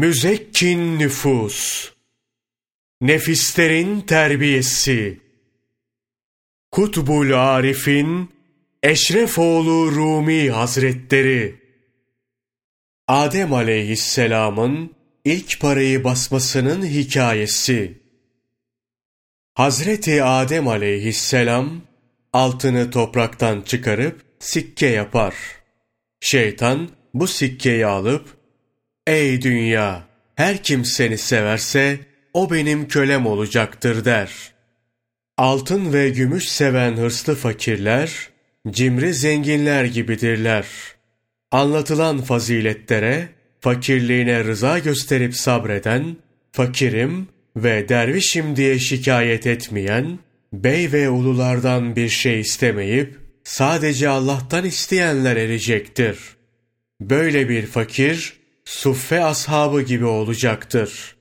Müzekkin nüfus, nefislerin terbiyesi, Kutbul Arif'in Eşrefoğlu Rumi Hazretleri, Adem aleyhisselamın ilk parayı basmasının hikayesi, Hazreti Adem aleyhisselam altını topraktan çıkarıp sikke yapar. Şeytan bu sikkeyi alıp Ey dünya! Her kim seni severse o benim kölem olacaktır der. Altın ve gümüş seven hırslı fakirler, cimri zenginler gibidirler. Anlatılan faziletlere, fakirliğine rıza gösterip sabreden, fakirim ve dervişim diye şikayet etmeyen, bey ve ululardan bir şey istemeyip, sadece Allah'tan isteyenler erecektir. Böyle bir fakir, suffe ashabı gibi olacaktır.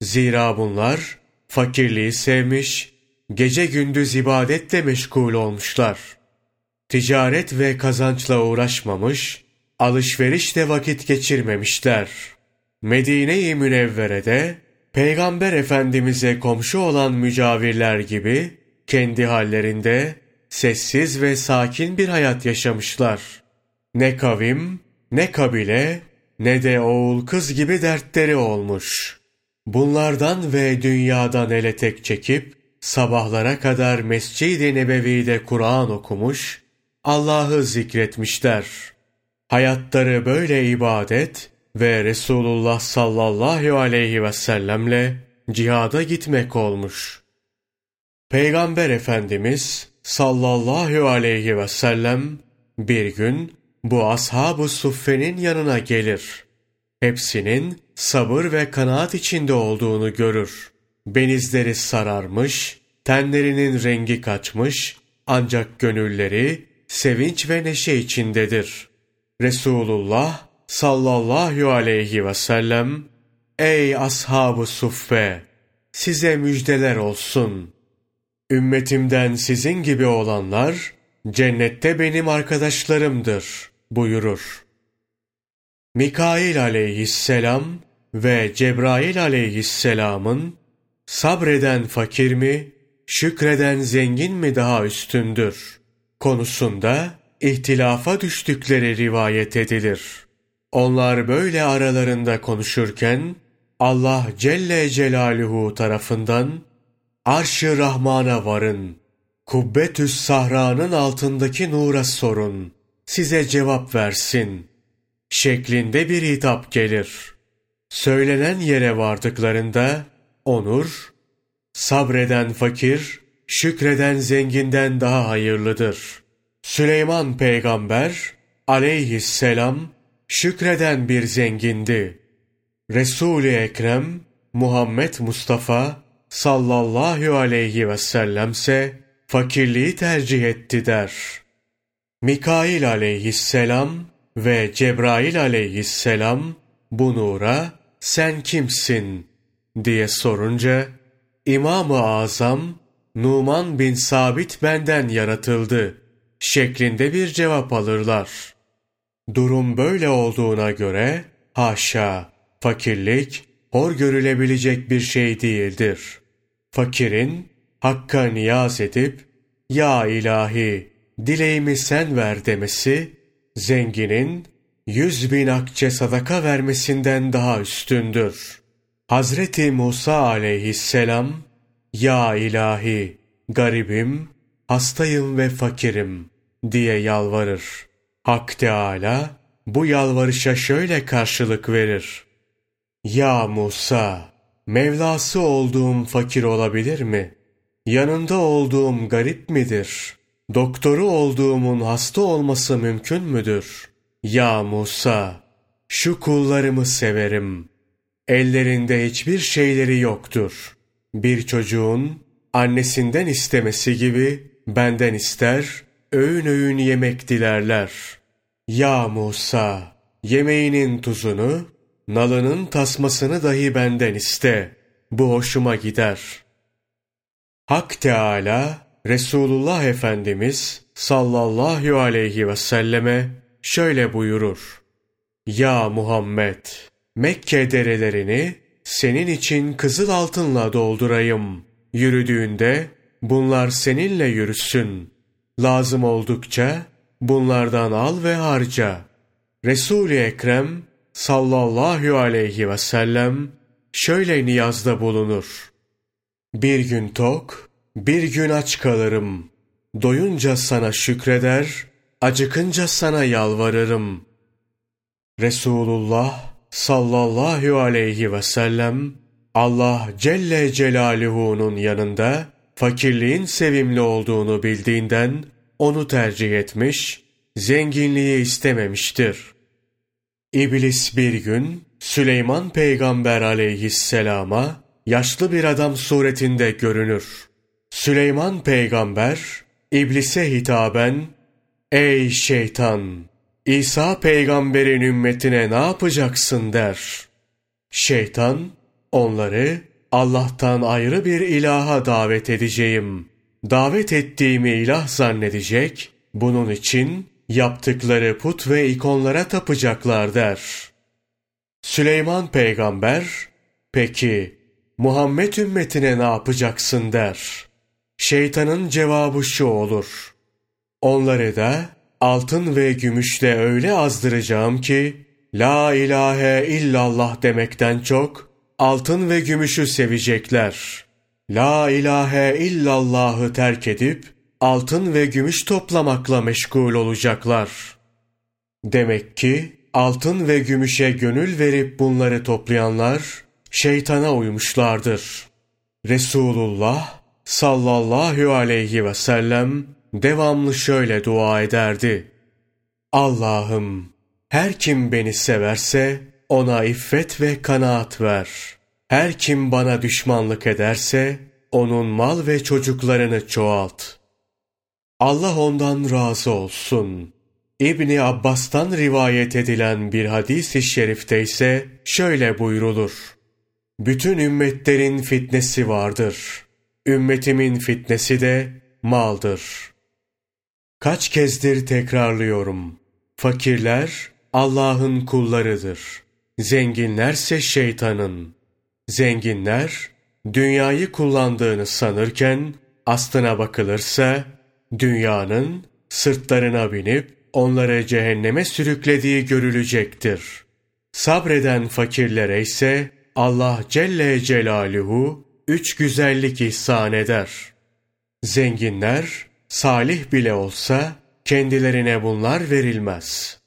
Zira bunlar fakirliği sevmiş, gece gündüz ibadetle meşgul olmuşlar. Ticaret ve kazançla uğraşmamış, alışverişle vakit geçirmemişler. Medine-i Münevvere'de Peygamber Efendimiz'e komşu olan mücavirler gibi kendi hallerinde sessiz ve sakin bir hayat yaşamışlar. Ne kavim, ne kabile, ne de oğul kız gibi dertleri olmuş. Bunlardan ve dünyadan ele tek çekip sabahlara kadar Mescid-i Nebevi'de Kur'an okumuş, Allah'ı zikretmişler. Hayatları böyle ibadet ve Resulullah sallallahu aleyhi ve sellemle cihada gitmek olmuş. Peygamber Efendimiz sallallahu aleyhi ve sellem bir gün bu ashab-ı suffenin yanına gelir. Hepsinin sabır ve kanaat içinde olduğunu görür. Benizleri sararmış, tenlerinin rengi kaçmış, ancak gönülleri sevinç ve neşe içindedir. Resulullah sallallahu aleyhi ve sellem, Ey ashab-ı suffe! Size müjdeler olsun. Ümmetimden sizin gibi olanlar, cennette benim arkadaşlarımdır buyurur. Mikail aleyhisselam ve Cebrail aleyhisselamın sabreden fakir mi, şükreden zengin mi daha üstündür konusunda ihtilafa düştükleri rivayet edilir. Onlar böyle aralarında konuşurken Allah Celle Celaluhu tarafından Arş-ı Rahman'a varın. Kubbetüs Sahra'nın altındaki nura sorun size cevap versin şeklinde bir hitap gelir. Söylenen yere vardıklarında onur, sabreden fakir, şükreden zenginden daha hayırlıdır. Süleyman peygamber aleyhisselam şükreden bir zengindi. Resul-i Ekrem Muhammed Mustafa sallallahu aleyhi ve sellemse fakirliği tercih etti der.'' Mikail aleyhisselam ve Cebrail aleyhisselam bu nura sen kimsin diye sorunca İmam-ı Azam Numan bin Sabit benden yaratıldı şeklinde bir cevap alırlar. Durum böyle olduğuna göre haşa fakirlik hor görülebilecek bir şey değildir. Fakirin hakka niyaz edip ya ilahi dileğimi sen ver demesi, zenginin yüz bin akçe sadaka vermesinden daha üstündür. Hazreti Musa aleyhisselam, Ya ilahi, garibim, hastayım ve fakirim diye yalvarır. Hak Teâlâ bu yalvarışa şöyle karşılık verir. Ya Musa, Mevlası olduğum fakir olabilir mi? Yanında olduğum garip midir? Doktoru olduğumun hasta olması mümkün müdür? Ya Musa, şu kullarımı severim. Ellerinde hiçbir şeyleri yoktur. Bir çocuğun annesinden istemesi gibi benden ister, öğün öğün yemek dilerler. Ya Musa, yemeğinin tuzunu, nalının tasmasını dahi benden iste. Bu hoşuma gider. Hak Teâlâ, Resulullah Efendimiz sallallahu aleyhi ve selleme şöyle buyurur. Ya Muhammed! Mekke derelerini senin için kızıl altınla doldurayım. Yürüdüğünde bunlar seninle yürüsün. Lazım oldukça bunlardan al ve harca. Resul-i Ekrem sallallahu aleyhi ve sellem şöyle niyazda bulunur. Bir gün tok, bir gün aç kalırım. Doyunca sana şükreder, acıkınca sana yalvarırım. Resulullah sallallahu aleyhi ve sellem Allah Celle Celaluhu'nun yanında fakirliğin sevimli olduğunu bildiğinden onu tercih etmiş, zenginliği istememiştir. İblis bir gün Süleyman peygamber aleyhisselama yaşlı bir adam suretinde görünür. Süleyman peygamber İblise hitaben Ey şeytan! İsa peygamberin ümmetine ne yapacaksın der. Şeytan onları Allah'tan ayrı bir ilaha davet edeceğim. Davet ettiğimi ilah zannedecek, bunun için yaptıkları put ve ikonlara tapacaklar der. Süleyman peygamber, peki Muhammed ümmetine ne yapacaksın der. Şeytanın cevabı şu olur. Onları da altın ve gümüşle öyle azdıracağım ki, La ilahe illallah demekten çok, altın ve gümüşü sevecekler. La ilahe illallahı terk edip, altın ve gümüş toplamakla meşgul olacaklar. Demek ki, altın ve gümüşe gönül verip bunları toplayanlar, şeytana uymuşlardır. Resulullah sallallahu aleyhi ve sellem devamlı şöyle dua ederdi. Allah'ım her kim beni severse ona iffet ve kanaat ver. Her kim bana düşmanlık ederse onun mal ve çocuklarını çoğalt. Allah ondan razı olsun. İbni Abbas'tan rivayet edilen bir hadis-i şerifte ise şöyle buyrulur. Bütün ümmetlerin fitnesi vardır. Ümmetimin fitnesi de maldır. Kaç kezdir tekrarlıyorum. Fakirler Allah'ın kullarıdır. Zenginlerse şeytanın. Zenginler dünyayı kullandığını sanırken aslına bakılırsa dünyanın sırtlarına binip onları cehenneme sürüklediği görülecektir. Sabreden fakirlere ise Allah Celle Celaluhu üç güzellik ihsan eder. Zenginler, salih bile olsa kendilerine bunlar verilmez.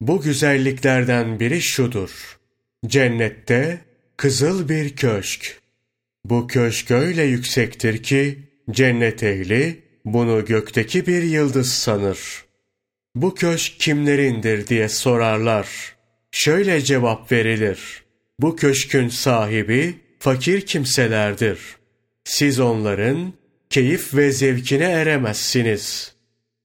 Bu güzelliklerden biri şudur. Cennette kızıl bir köşk. Bu köşk öyle yüksektir ki cennet ehli bunu gökteki bir yıldız sanır. Bu köşk kimlerindir diye sorarlar. Şöyle cevap verilir. Bu köşkün sahibi fakir kimselerdir. Siz onların keyif ve zevkine eremezsiniz.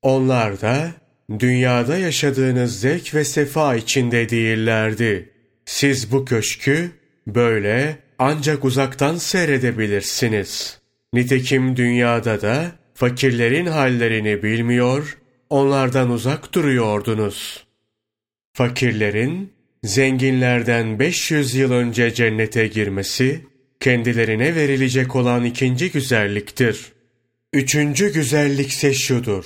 Onlar da dünyada yaşadığınız zevk ve sefa içinde değillerdi. Siz bu köşkü böyle ancak uzaktan seyredebilirsiniz. Nitekim dünyada da fakirlerin hallerini bilmiyor, onlardan uzak duruyordunuz. Fakirlerin zenginlerden 500 yıl önce cennete girmesi, kendilerine verilecek olan ikinci güzelliktir. Üçüncü güzellikse şudur.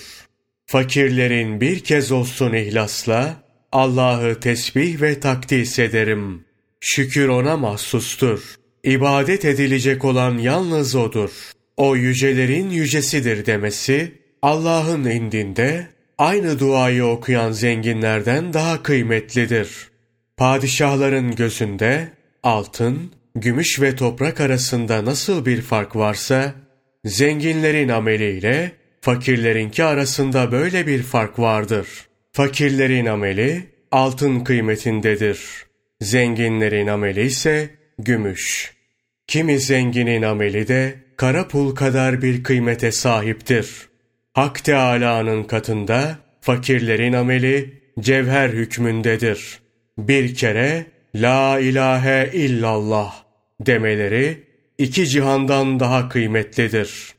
Fakirlerin bir kez olsun ihlasla, Allah'ı tesbih ve takdis ederim. Şükür ona mahsustur. İbadet edilecek olan yalnız O'dur. O yücelerin yücesidir demesi, Allah'ın indinde aynı duayı okuyan zenginlerden daha kıymetlidir.'' Padişahların gözünde altın, gümüş ve toprak arasında nasıl bir fark varsa, zenginlerin ameliyle fakirlerinki arasında böyle bir fark vardır. Fakirlerin ameli altın kıymetindedir. Zenginlerin ameli ise gümüş. Kimi zenginin ameli de kara pul kadar bir kıymete sahiptir. Hak Teâlâ'nın katında fakirlerin ameli cevher hükmündedir.'' Bir kere La ilahe illallah demeleri iki cihandan daha kıymetlidir.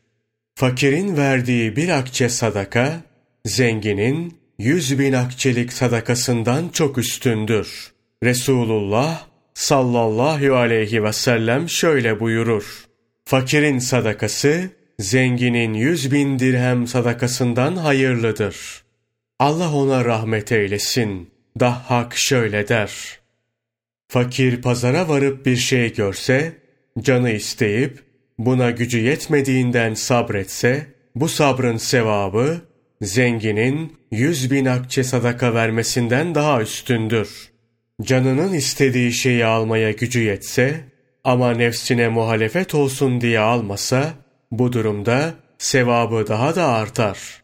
Fakirin verdiği bir akçe sadaka, zenginin yüz bin akçelik sadakasından çok üstündür. Resulullah sallallahu aleyhi ve sellem şöyle buyurur. Fakirin sadakası, zenginin yüz bin dirhem sadakasından hayırlıdır. Allah ona rahmet eylesin. Dahhak şöyle der. Fakir pazara varıp bir şey görse, canı isteyip, buna gücü yetmediğinden sabretse, bu sabrın sevabı, zenginin yüz bin akçe sadaka vermesinden daha üstündür. Canının istediği şeyi almaya gücü yetse, ama nefsine muhalefet olsun diye almasa, bu durumda sevabı daha da artar.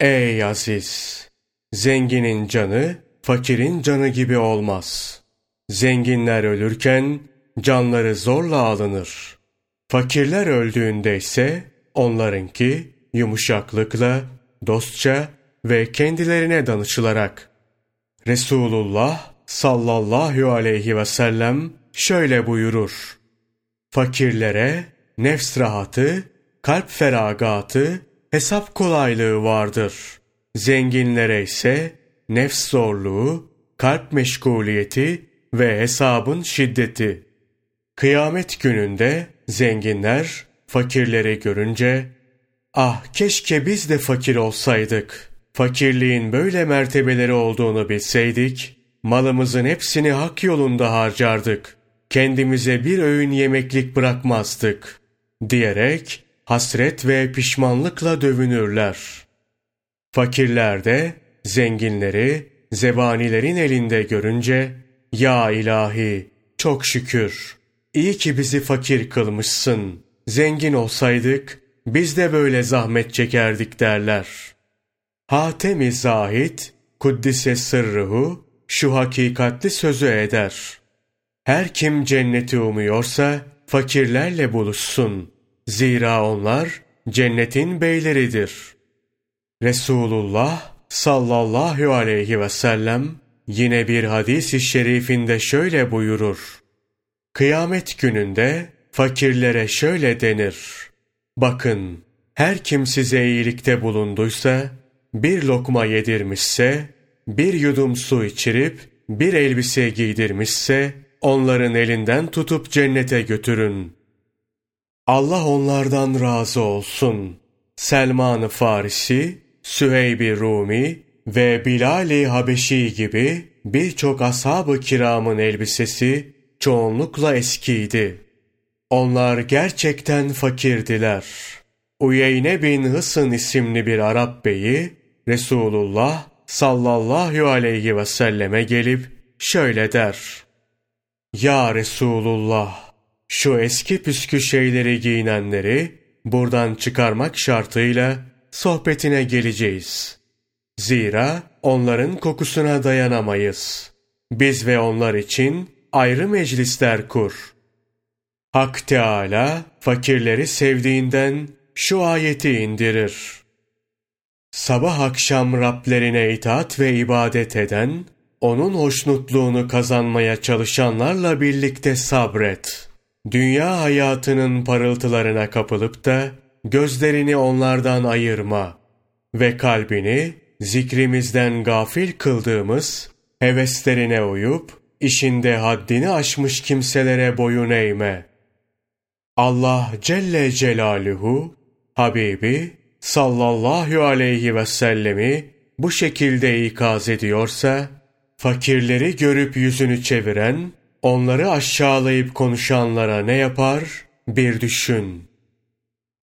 Ey aziz! Zenginin canı, fakirin canı gibi olmaz. Zenginler ölürken, canları zorla alınır. Fakirler öldüğünde ise, onlarınki yumuşaklıkla, dostça ve kendilerine danışılarak. Resulullah sallallahu aleyhi ve sellem şöyle buyurur. Fakirlere nefs rahatı, kalp feragatı, hesap kolaylığı vardır. Zenginlere ise nefs zorluğu, kalp meşguliyeti ve hesabın şiddeti. Kıyamet gününde zenginler fakirleri görünce Ah keşke biz de fakir olsaydık. Fakirliğin böyle mertebeleri olduğunu bilseydik, malımızın hepsini hak yolunda harcardık. Kendimize bir öğün yemeklik bırakmazdık. Diyerek hasret ve pişmanlıkla dövünürler. Fakirler de zenginleri zebanilerin elinde görünce, Ya ilahi, çok şükür, iyi ki bizi fakir kılmışsın. Zengin olsaydık, biz de böyle zahmet çekerdik derler. Hatem-i Zahid, Kuddise sırrıhu, şu hakikatli sözü eder. Her kim cenneti umuyorsa, fakirlerle buluşsun. Zira onlar, cennetin beyleridir. Resulullah sallallahu aleyhi ve sellem, yine bir hadis-i şerifinde şöyle buyurur. Kıyamet gününde, fakirlere şöyle denir. Bakın, her kim size iyilikte bulunduysa, bir lokma yedirmişse, bir yudum su içirip, bir elbise giydirmişse, onların elinden tutup cennete götürün. Allah onlardan razı olsun. Selman-ı Farisi, Süheyb-i Rumi ve Bilal-i Habeşi gibi birçok ashab-ı kiramın elbisesi çoğunlukla eskiydi. Onlar gerçekten fakirdiler. Uyeyne bin Hısın isimli bir Arap beyi, Resulullah sallallahu aleyhi ve selleme gelip şöyle der. Ya Resulullah, şu eski püskü şeyleri giyinenleri buradan çıkarmak şartıyla sohbetine geleceğiz. Zira onların kokusuna dayanamayız. Biz ve onlar için ayrı meclisler kur.'' Hak Teala fakirleri sevdiğinden şu ayeti indirir. Sabah akşam Rablerine itaat ve ibadet eden, onun hoşnutluğunu kazanmaya çalışanlarla birlikte sabret. Dünya hayatının parıltılarına kapılıp da gözlerini onlardan ayırma ve kalbini zikrimizden gafil kıldığımız heveslerine uyup işinde haddini aşmış kimselere boyun eğme.'' Allah Celle Celaluhu Habibi sallallahu aleyhi ve sellemi bu şekilde ikaz ediyorsa, fakirleri görüp yüzünü çeviren, onları aşağılayıp konuşanlara ne yapar? Bir düşün.